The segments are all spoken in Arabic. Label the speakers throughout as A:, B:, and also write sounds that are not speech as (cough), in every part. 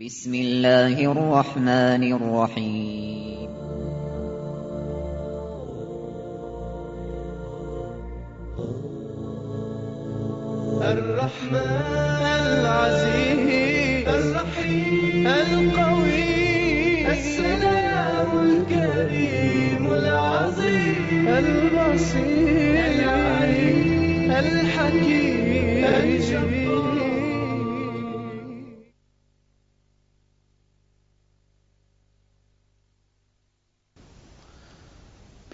A: بسم الله الرحمن الرحيم.
B: الرحمن العزيز الرحيم القوي السلام الكريم العظيم البصير العليم الحكيم الجبار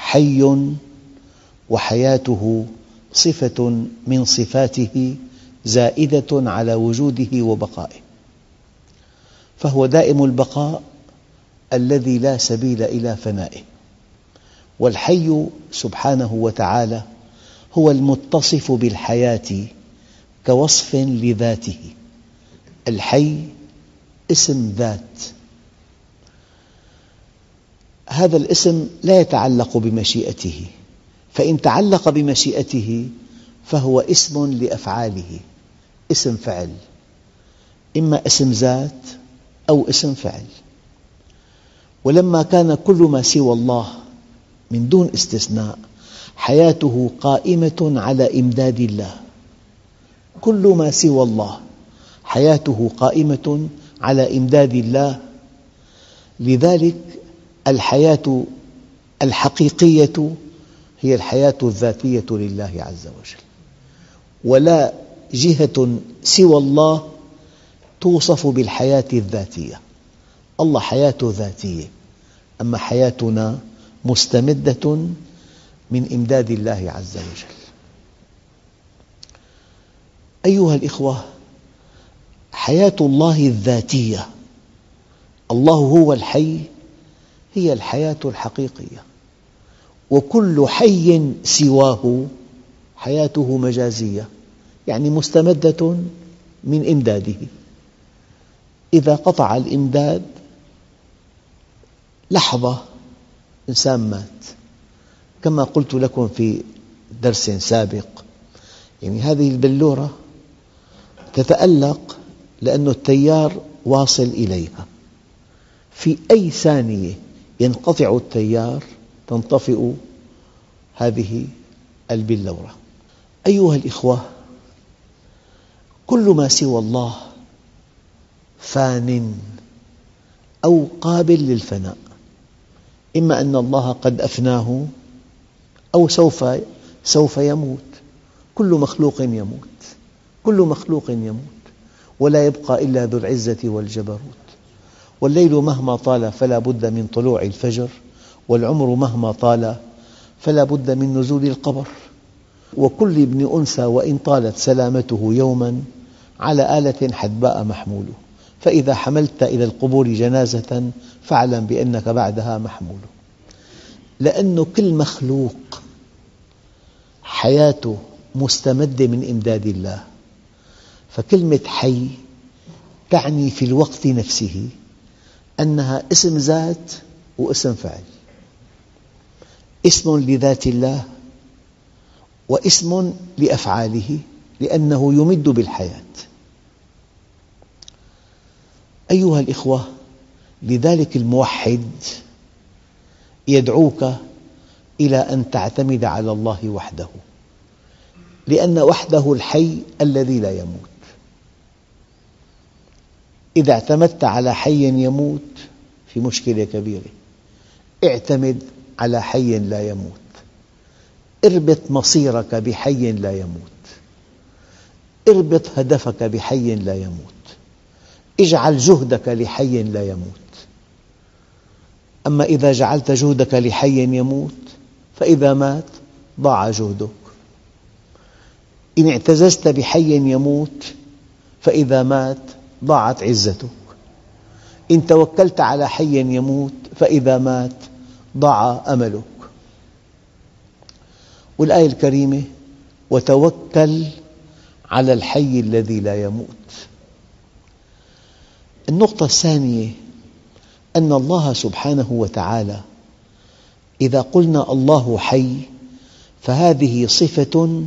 C: حي وحياته صفة من صفاته زائدة على وجوده وبقائه. فهو دائم البقاء الذي لا سبيل إلى فنائه. والحي سبحانه وتعالى هو المتصف بالحياة كوصف لذاته. الحي اسم ذات. هذا الاسم لا يتعلق بمشيئته. فإن تعلق بمشيئته فهو اسم لأفعاله اسم فعل إما اسم ذات أو اسم فعل. ولما كان كل ما سوى الله من دون استثناء حياته قائمة على إمداد الله. كل ما سوى الله حياته قائمة على إمداد الله. لذلك الحياة الحقيقية هي الحياة الذاتية لله عز وجل. ولا جهة سوى الله توصف بالحياة الذاتية. الله حياته ذاتية. أما حياتنا مستمدة من إمداد الله عز وجل. أيها الإخوة حياة الله الذاتية. الله هو الحي هي الحياة الحقيقية. وكل حي سواه حياته مجازية يعني مستمدة من إمداده. إذا قطع الإمداد لحظة إنسان مات. كما قلت لكم في درس سابق يعني هذه البلورة تتألق لأن التيار واصل إليها. في أي ثانية ينقطع التيار تنطفئ هذه البلورة. أيها الإخوة كل ما سوى الله فان أو قابل للفناء. إما أن الله قد أفناه أو سوف سوف يموت. كل مخلوق يموت. كل مخلوق يموت. ولا يبقى إلا ذو العزة والجبروت. والليل مهما طال فلا بد من طلوع الفجر والعمر مهما طال فلا بد من نزول القبر. وكل ابن أنثى وإن طالت سلامته يوما على آلة حدباء محمول. فإذا حملت إلى القبور جنازة فاعلم بأنك بعدها محمول. لأن كل مخلوق حياته مستمدة من إمداد الله. فكلمة حي تعني في الوقت نفسه أنها اسم ذات واسم فعل. اسم لذات الله واسم لأفعاله لأنه يمد بالحياة. أيها الإخوة لذلك الموحد يدعوك إلى أن تعتمد على الله وحده لأن وحده الحي الذي لا يموت. إذا اعتمدت على حي يموت في مشكلة كبيرة. اعتمد على حي لا يموت. اربط مصيرك بحي لا يموت. اربط هدفك بحي لا يموت. اجعل جهدك لحي لا يموت. أما إذا جعلت جهدك لحي يموت فإذا مات ضاع جهدك. إن اعتززت بحي يموت فإذا مات ضاعت عزتك. إن توكلت على حي يموت فإذا مات ضاع أملك. والآية الكريمة وتوكل على الحي الذي لا يموت. النقطة الثانية أن الله سبحانه وتعالى إذا قلنا الله حي فهذه صفة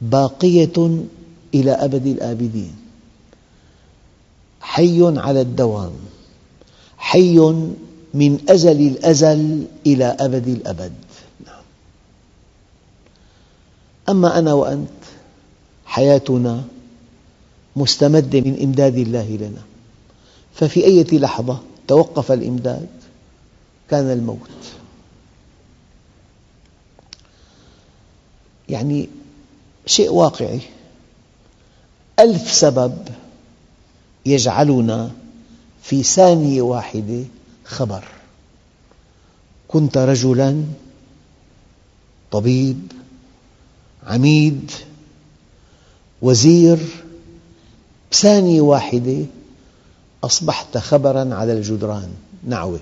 C: باقية إلى أبد الآبدين. حي على الدوام حي من أزل الأزل إلى أبد الأبد. نعم. أما أنا وأنت حياتنا مستمدة من إمداد الله لنا. ففي أي لحظة توقف الإمداد كان الموت. يعني شيء واقعي. ألف سبب يجعلنا في ثانية واحدة خبر. كنت رجلاً طبيب عميد وزير بثانية واحدة أصبحت خبراً على الجدران نعوة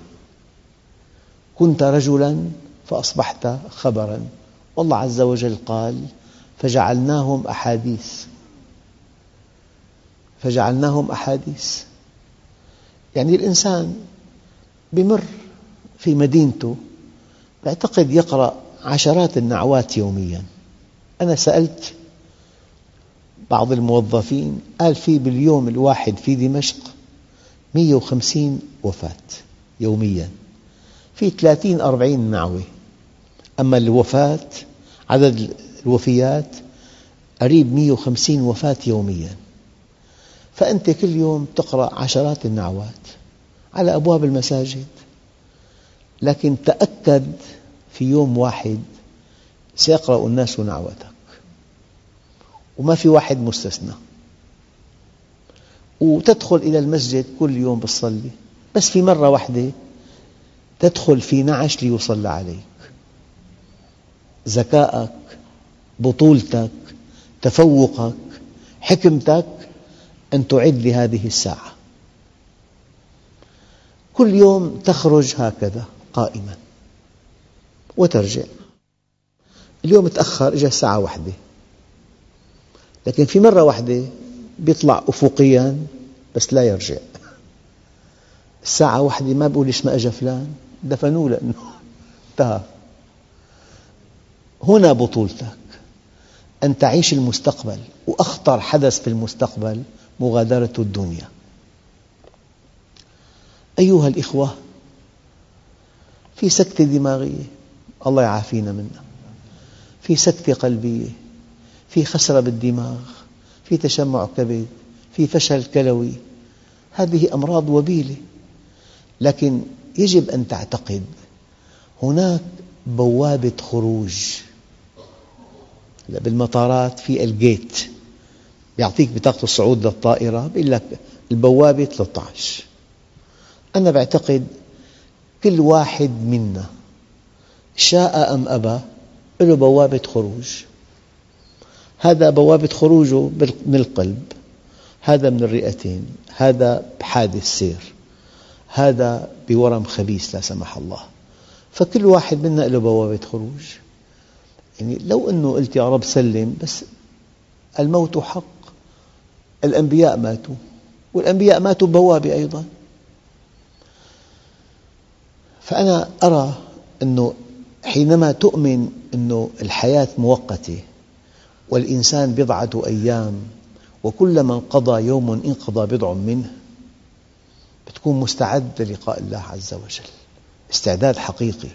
C: كنت رجلاً فأصبحت خبراً. والله عز وجل قال فجعلناهم أحاديث فجعلناهم أحاديث. يعني الإنسان يمر في مدينته يعتقد يقرأ عشرات النعوات يومياً. أنا سألت بعض الموظفين قال في باليوم الواحد في دمشق 150 وفاة يومياً. في 30 40 نعوة. أما الوفاة عدد الوفيات قريب 150 وفاة يومياً. فأنت كل يوم تقرأ عشرات النعوات على أبواب المساجد. لكن تأكد في يوم واحد سيقرأ الناس نعوتك وما في واحد مستثنى. وتدخل إلى المسجد كل يوم بتصلي بس في مرة واحدة تدخل في نعش ليصلى عليك. ذكاءك بطولتك تفوقك حكمتك أن تعد لهذه الساعة. كل يوم تخرج هكذا قائما وترجع. اليوم تأخر إجا الساعة واحدة. لكن في مرة واحدة يطلع أفقيا بس لا يرجع. الساعة واحدة ما بقول ليش ما أجا فلان؟ دفنوه لأنه (laughs) انتهى هنا بطولتك. أن تعيش المستقبل. وأخطر حدث في المستقبل مغادرة الدنيا. أيها الإخوة في سكتة دماغية الله يعافينا منها في سكتة قلبية في خسرة بالدماغ في تشمع كبد في فشل كلوي. هذه أمراض وبيلة. لكن يجب أن تعتقد هناك بوابة خروج. بالمطارات في الجيت. يعطيك بطاقة الصعود للطائرة يقول لك البوابة 13 أنا أعتقد كل واحد منا شاء أم أبى له بوابة خروج. هذا بوابة خروجه من القلب هذا من الرئتين هذا بحادث سير هذا بورم خبيث لا سمح الله. فكل واحد منا له بوابة خروج. يعني لو أنه قلت يا رب سلم بس الموت حق. الأنبياء ماتوا والأنبياء ماتوا بوابة أيضا. فأنا أرى أنه حينما تؤمن أن الحياة مؤقتة والإنسان بضعة أيام وكلما انقضى يوم انقضى بضع منه بتكون مستعد للقاء الله عز وجل. استعداد حقيقي.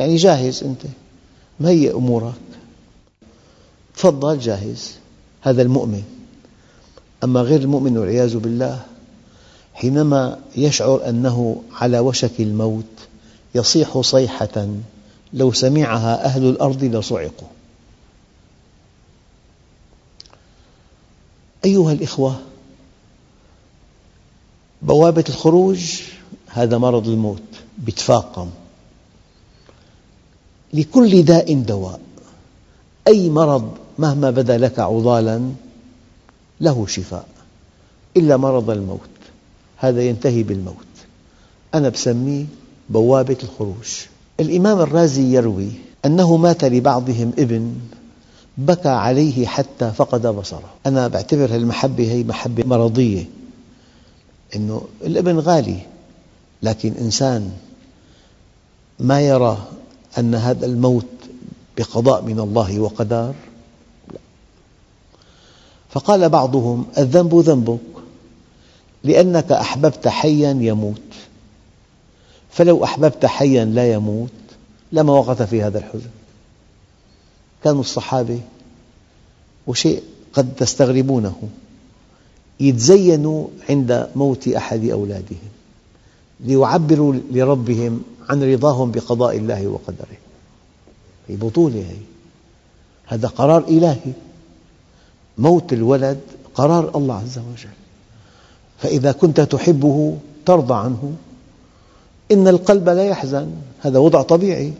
C: يعني جاهز أنت؟ مهيئ أمورك. تفضل جاهز. هذا المؤمن. أما غير المؤمن والعياذ بالله حينما يشعر أنه على وشك الموت يصيح صيحة لو سمعها أهل الأرض لصعقوا. أيها الإخوة بوابة الخروج هذا مرض الموت يتفاقم لكل داء دواء أي مرض مهما بدا لك عضالا له شفاء. إلا مرض الموت هذا ينتهي بالموت. أنا بسميه بوابة الخروج. الإمام الرازي يروي أنه مات لبعضهم ابن بكى عليه حتى فقد بصره. أنا بعتبر المحبة هي محبة مرضية أنه الابن غالي لكن إنسان ما يرى أن هذا الموت بقضاء من الله وقدر. فقال بعضهم الذنب ذنبك لأنك أحببت حيا يموت. فلو أحببت حيا لا يموت لما وقعت في هذا الحزن. كانوا الصحابة وشيء قد تستغربونه يتزينوا عند موت أحد أولادهم ليعبروا لربهم عن رضاهم بقضاء الله وقدره. هي بطولة هذا قرار إلهي. موت الولد قرار الله عز وجل. فإذا كنت تحبه ترضى عنه. إن القلب لا يحزن هذا وضع طبيعي.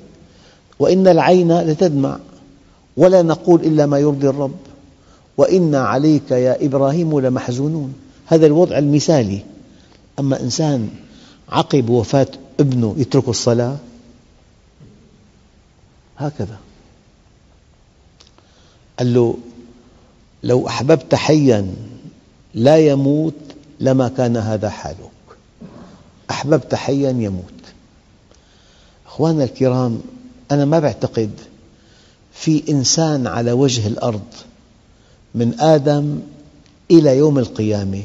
C: وإن العين لتدمع ولا نقول إلا ما يرضي الرب. وإنا عليك يا إبراهيم لمحزونون. هذا الوضع المثالي. أما إنسان عقب وفاة ابنه يترك الصلاة هكذا. قال له لو أحببت حيا لا يموت لما كان هذا حالك. أحببت حيا يموت. أخواننا الكرام أنا ما بعتقد في إنسان على وجه الأرض من آدم إلى يوم القيامة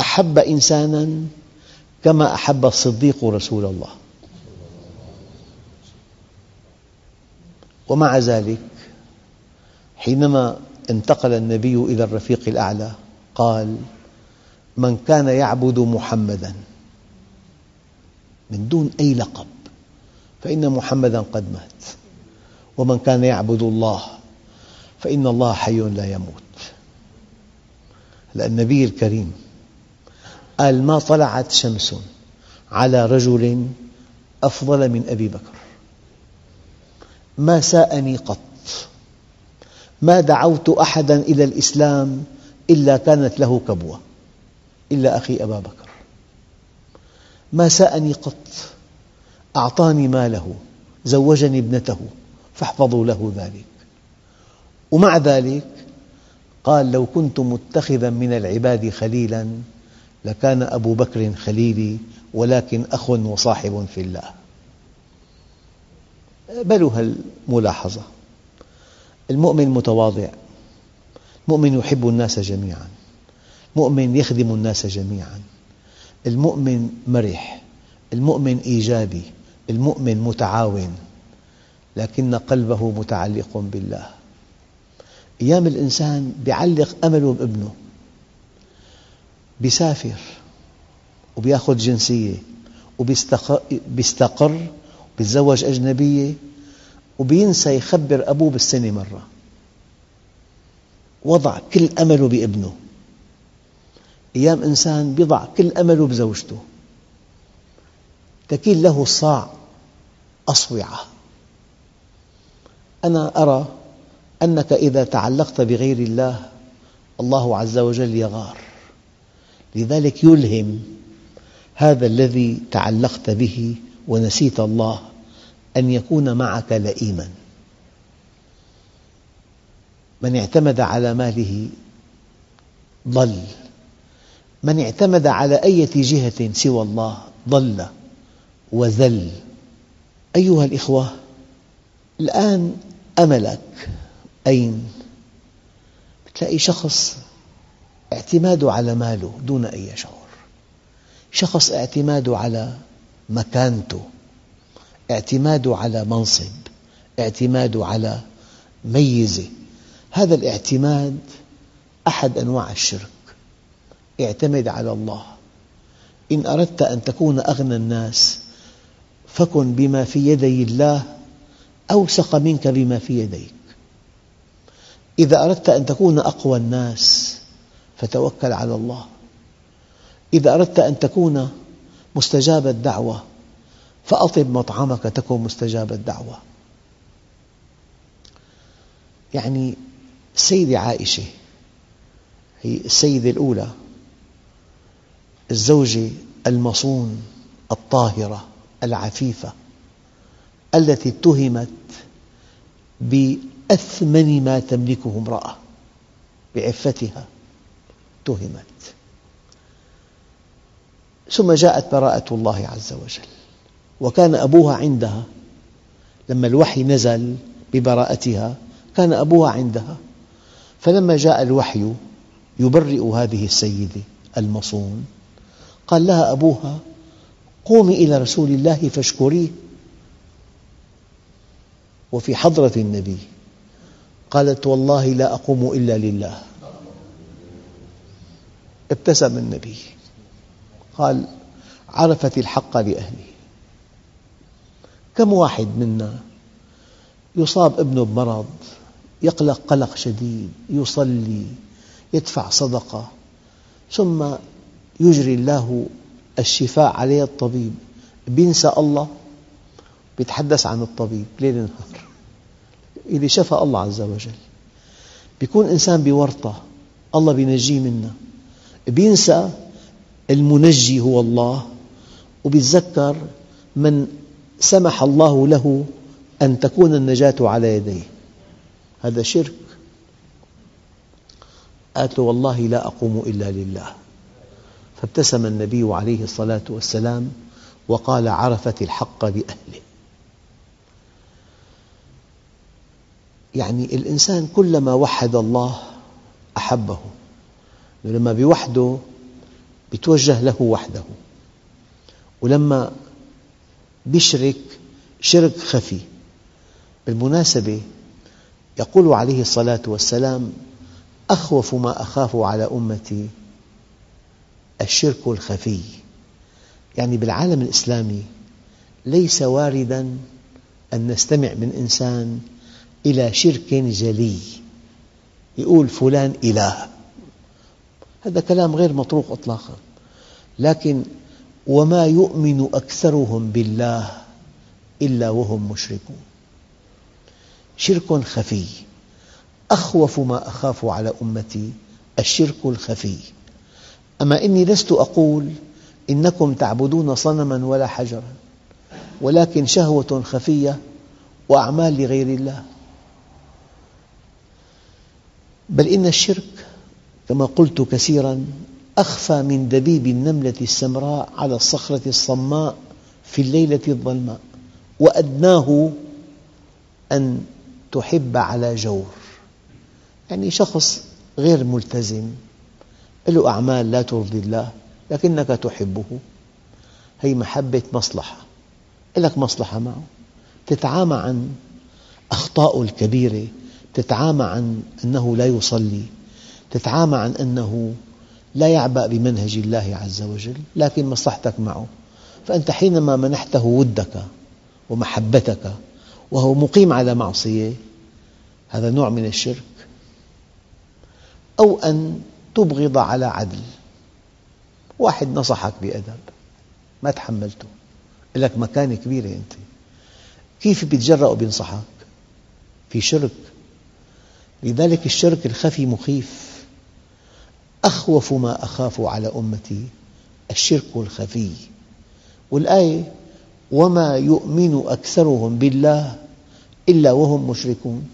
C: أحب إنسانا كما أحب الصديق رسول الله. ومع ذلك حينما انتقل النبي إلى الرفيق الأعلى. قال من كان يعبد محمداً من دون أي لقب فإن محمداً قد مات. ومن كان يعبد الله فإن الله حي لا يموت. النبي الكريم قال ما طلعت شمس على رجل أفضل من أبي بكر ما ساءني قط ما دعوت أحدا إلى الإسلام إلا كانت له كبوة. إلا أخي أبا بكر. ما ساءني قط أعطاني ماله زوجني ابنته فاحفظوا له ذلك. ومع ذلك قال لو كنت متخذا من العباد خليلا لكان أبو بكر خليلي ولكن أخ وصاحب في الله. بلوا هالملاحظة المؤمن متواضع. المؤمن يحب الناس جميعا. المؤمن يخدم الناس جميعا. المؤمن مرح. المؤمن إيجابي. المؤمن متعاون. لكن قلبه متعلق بالله. أيام الإنسان يعلق أمله بابنه. بيسافر. وبيأخذ جنسية. وبيستقر وبيتزوج أجنبية. وبينسى يخبر أبوه بالسنة مرة. وضع كل أمله بابنه. أيام إنسان يضع كل أمله بزوجته. تكيل له الصاع أصوعة. أنا أرى أنك إذا تعلقت بغير الله الله عز وجل يغار. لذلك يلهم هذا الذي تعلقت به ونسيت الله. أن يكون معك لئيما. من اعتمد على ماله ضل. من اعتمد على أي جهة سوى الله ضل وذل. أيها الإخوة الآن أملك أين؟ تلاقي شخص اعتماده على ماله دون أي شعور. شخص اعتماده على مكانته. اعتماده على منصب اعتماده على ميزة. هذا الاعتماد أحد أنواع الشرك. اعتمد على الله. إن أردت أن تكون أغنى الناس فكن بما في يدي الله أوثق منك بما في يديك. إذا أردت أن تكون أقوى الناس فتوكل على الله. إذا أردت أن تكون مستجاب الدعوة فأطب مطعمك تكن مستجاب الدعوة. يعني السيدة عائشة هي السيدة الأولى الزوجة المصون الطاهرة العفيفة التي اتهمت بأثمن ما تملكه امرأة بعفتها اتهمت. ثم جاءت براءة الله عز وجل. وكان أبوها عندها. لما الوحي نزل ببراءتها كان أبوها عندها. فلما جاء الوحي يبرئ هذه السيدة المصون. قال لها أبوها قومي إلى رسول الله فاشكريه. وفي حضرة النبي قالت والله لا أقوم إلا لله. ابتسم النبي. قال عرفت الحق لأهله كم واحد منا يصاب ابنه بمرض يقلق قلق شديد يصلي يدفع صدقة ثم يجري الله الشفاء عليه الطبيب. بينسى الله؟ بيتحدث عن الطبيب. ليل نهار. اللي شفى الله عز وجل. بيكون إنسان بورطة. الله بينجيه منها بينسى المنجي هو الله وبيتذكر من سمح الله له أن تكون النجاة على يديه. هذا شرك. قالت له والله لا أقوم إلا لله. فابتسم النبي عليه الصلاة والسلام وقال عرفت الحق لأهله يعني الإنسان كلما وحد الله أحبه. لما بوحده يتوجه له وحده. ولما يشرك شرك خفي. بالمناسبة يقول عليه الصلاة والسلام أخوف ما أخاف على أمتي الشرك الخفي. يعني بالعالم الإسلامي ليس وارداً أن نستمع من إنسان إلى شرك جلي يقول فلان إله. هذا كلام غير مطروق إطلاقا. لكن وما يؤمن أكثرهم بالله إلا وهم مشركون. شرك خفي. أخوف ما أخاف على أمتي. الشرك الخفي. أما إني لست أقول إنكم تعبدون صنما ولا حجرا. ولكن شهوة خفية وأعمال لغير الله. بل إن الشرك كما قلت كثيراً أخفى من دبيب النملة السمراء على الصخرة الصماء في الليلة الظلماء وأدناه أن تحب على جور. يعني شخص غير ملتزم له أعمال لا ترضي الله لكنك تحبه. هي محبة مصلحة لك مصلحة معه. تتعامى عن أخطاء الكبيرة تتعامى عن أنه لا يصلي تتعامى عن أنه لا يعبأ بمنهج الله عز وجل لكن مصلحتك معه. فأنت حينما منحته ودك ومحبتك وهو مقيم على معصية هذا نوع من الشرك. أو أن تبغض على عدل. واحد نصحك بأدب ما تحملته. لك مكانة كبيرة أنت. كيف بيتجرأ وبينصحك؟ في شرك. لذلك الشرك الخفي مخيف. أخوف ما أخاف على أمتي الشرك الخفي. والآية وما يؤمن أكثرهم بالله إلا وهم مشركون.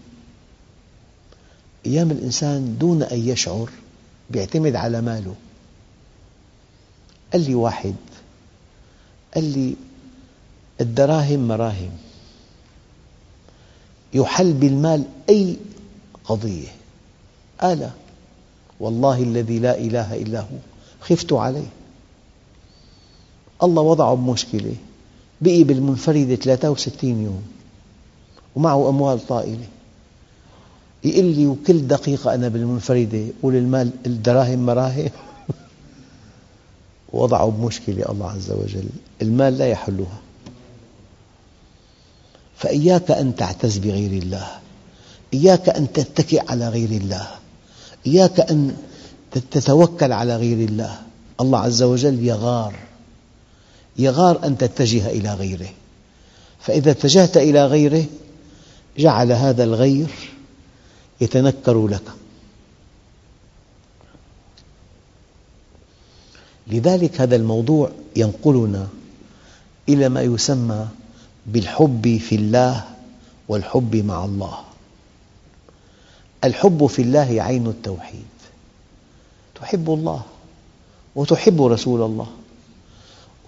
C: أيام الإنسان دون أن يشعر يعتمد على ماله. قال لي واحد قال لي الدراهم مراهم. يحل بالمال أي قضية. آلة. والله الذي لا إله إلا هو. خفت عليه. الله وضعه بمشكلة. بقي بالمنفردة 63 يوم. ومعه أموال طائلة. يقول لي وكل دقيقة أنا بالمنفردة قول المال الدراهم مراهم. (laughs) وضعه بمشكلة الله عز وجل. المال لا يحلها. فإياك أن تعتز بغير الله. إياك أن تتكئ على غير الله. إياك أن تتوكل على غير الله. الله عز وجل يغار. يغار أن تتجه إلى غيره. فإذا اتجهت إلى غيره جعل هذا الغير يتنكر لك. لذلك هذا الموضوع ينقلنا إلى ما يسمى بالحب في الله والحب مع الله. الحب في الله عين التوحيد. تحب الله وتحب رسول الله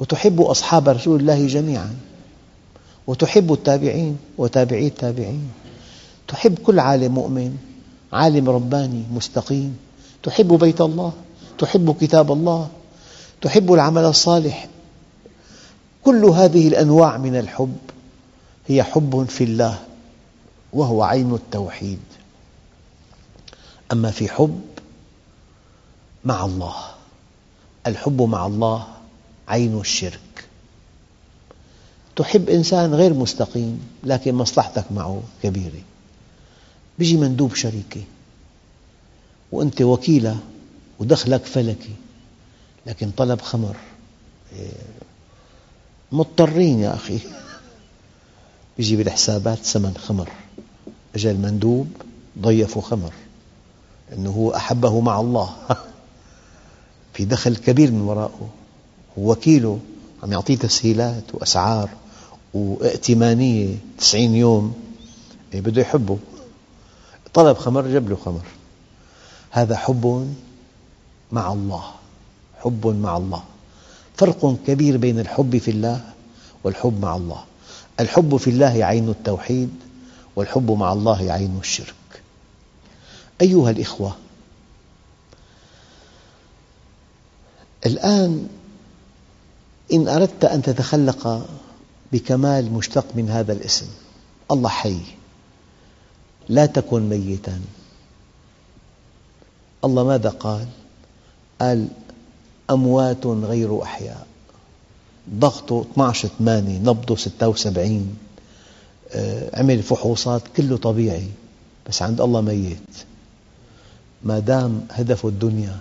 C: وتحب أصحاب رسول الله جميعاً وتحب التابعين وتابعي التابعين. تحب كل عالم مؤمن عالم رباني مستقيم. تحب بيت الله تحب كتاب الله تحب العمل الصالح. كل هذه الأنواع من الحب هي حب في الله وهو عين التوحيد. أما في حب مع الله. الحب مع الله عين الشرك. تحب إنسان غير مستقيم لكن مصلحتك معه كبيرة. يجي مندوب شركة وأنت وكيلة ودخلك فلكي لكن طلب خمر. مضطرين يا أخي. يجي بالحسابات ثمن خمر. أجا المندوب ضيفه خمر. لأنه هو أحبه مع الله. (laughs) في دخل كبير من وراءه. وكيله عم يعطيه تسهيلات وأسعار وائتمانية تسعين يوم. إيه بده يحبه. طلب خمر جاب له خمر. هذا حب مع الله. حب مع الله. فرق كبير بين الحب في الله والحب مع الله. الحب في الله عين التوحيد والحب مع الله عين الشرك. أيها الإخوة الآن إن أردت أن تتخلق بكمال مشتق من هذا الاسم الله حي لا تكن ميتا. الله ماذا قال؟ قال أموات غير أحياء. ضغطه 12 8 نبضه 76 آه، عمل فحوصات كله طبيعي بس عند الله ميت. ما دام هدفه الدنيا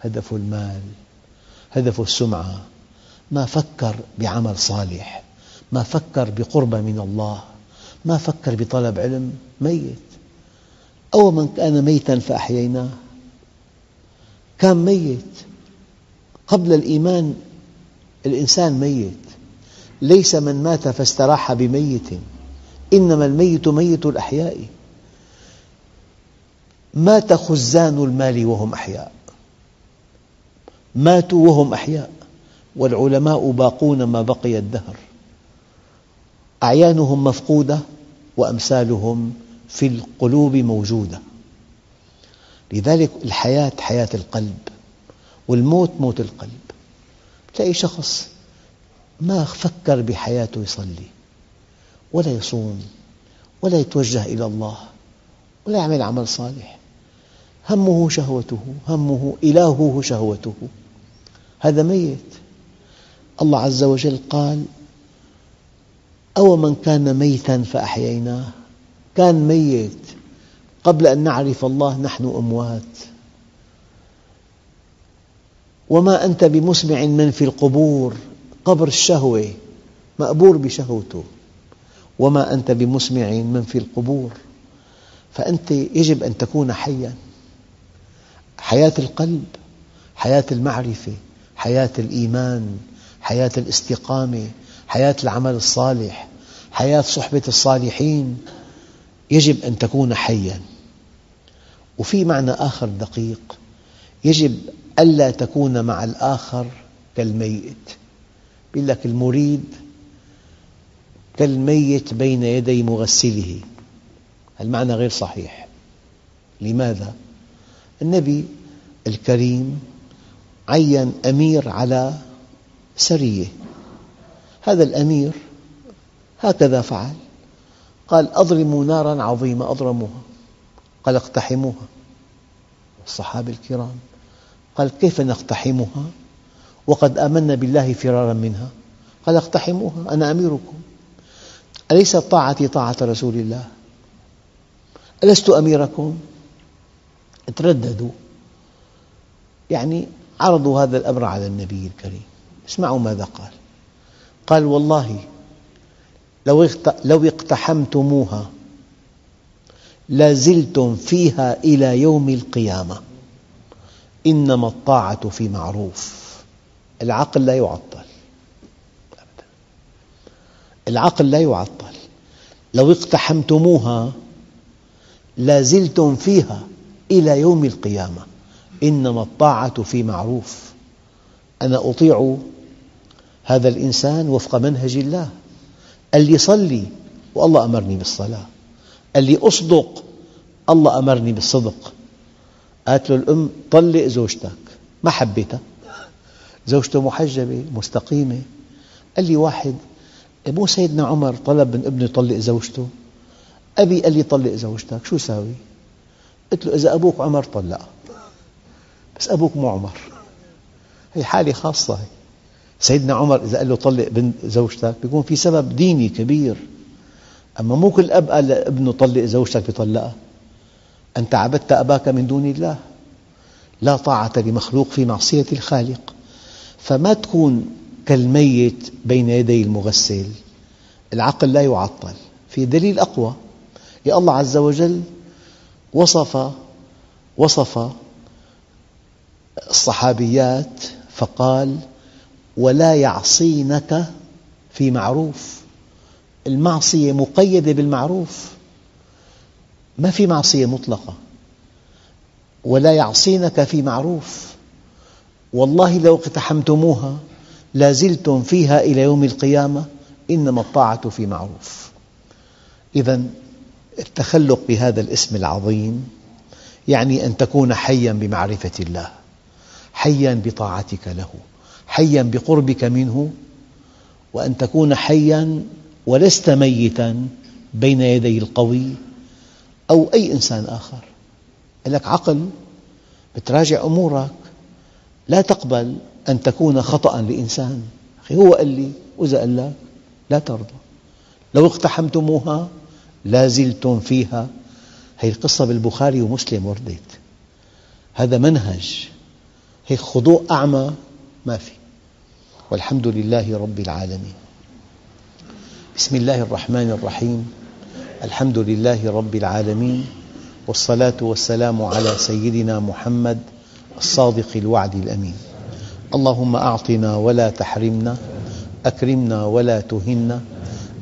C: هدفه المال هدفه السمعة ما فكر بعمل صالح ما فكر بقربة من الله ما فكر بطلب علم ميت. أو من كان ميتا فأحييناه. كان ميت. قبل الإيمان الإنسان ميت. ليس من مات فاستراح بميت. إنما الميت ميت الأحياء. مات خزان المال وهم أحياء. ماتوا وهم أحياء. والعلماء باقون ما بقي الدهر. أعيانهم مفقودة وأمثالهم في القلوب موجودة. لذلك الحياة حياة القلب والموت موت القلب. تلاقي شخص ما فكر بحياته يصلي ولا يصوم ولا يتوجه إلى الله ولا يعمل عمل صالح. همه شهوته همه إلهه شهوته. هذا ميت. الله عز وجل قال أو من كان ميتا فأحييناه. كان ميت. قبل أن نعرف الله نحن أموات. وما أنت بمسمع من في القبور. قبر الشهوة. مأبور بشهوته. وما أنت بمسمع من في القبور. فأنت يجب أن تكون حياً. حياة القلب حياة المعرفة حياة الإيمان حياة الاستقامة حياة العمل الصالح حياة صحبة الصالحين. يجب أن تكون حياً. وفي معنى آخر دقيق يجب ألا تكون مع الآخر كالميت. يقول لك المريد كالميت بين يدي مغسله. المعنى غير صحيح. لماذا؟ النبي الكريم عين أمير على سرية. هذا الأمير هكذا فعل. قال أضرموا نارا عظيمة أضرموها قال اقتحموها. الصحابة الكرام. قال كيف نقتحمها؟ وقد آمنا بالله فرارا منها. قال اقتحموها أنا أميركم. أليست طاعتي طاعة رسول الله؟ ألست أميركم؟ ترددوا. يعني عرضوا هذا الأمر على النبي الكريم. اسمعوا ماذا قال. قال والله لو اقتحمتموها لازلتم فيها إلى يوم القيامة. إنما الطاعة في معروف. العقل لا يعطل. العقل لا يعطل. لو اقتحمتموها لازلتم فيها إلى يوم القيامة. إنما الطاعة في معروف. أنا أطيع هذا الإنسان وفق منهج الله. قال لي صلي والله أمرني بالصلاة. قال لي أصدق الله أمرني بالصدق. قالت له الأم طلق زوجتك. ما حبيتها. زوجته محجبة مستقيمة. قال لي واحد مو سيدنا عمر طلب من ابنه يطلق زوجته. أبي قال لي طلق زوجتك شو ساوي؟ قلت له إذا أبوك عمر طلقها بس أبوك مو عمر. هي حالة خاصة هي. سيدنا عمر إذا قال له طلق بنت زوجتك بيكون في سبب ديني كبير. أما مو كل أب قال لابنه طلق زوجتك بيطلقها. أنت عبدت أباك من دون الله. لا طاعة لمخلوق في معصية الخالق. فما تكون كالميت بين يدي المغسل. العقل لا يعطل. في دليل أقوى. يا الله عز وجل وصف وصف الصحابيات فقال ولا يعصينك في معروف. المعصية مقيدة بالمعروف. ما في معصية مطلقة. ولا يعصينك في معروف. والله لو اقتحمتموها لازلتم فيها إلى يوم القيامة إنما الطاعة في معروف. إذا التخلق بهذا الاسم العظيم يعني أن تكون حياً بمعرفة الله حياً بطاعتك له حياً بقربك منه وأن تكون حياً ولست ميتاً بين يدي القوي أو أي إنسان آخر. لك عقل بتراجع أمورك لا تقبل أن تكون خطأ لإنسان. هو قال لي وإذا قال لك لا ترضى. لو اقتحمتموها لازلتم فيها. هذه القصة بالبخاري ومسلم وردت هذا منهج. هيك خضوع أعمى. ما في. والحمد لله رب العالمين. بسم الله الرحمن الرحيم. الحمد لله رب العالمين. والصلاة والسلام على سيدنا محمد الصادق الوعد الأمين. اللهم أعطنا ولا تحرمنا. أكرمنا ولا تهنا.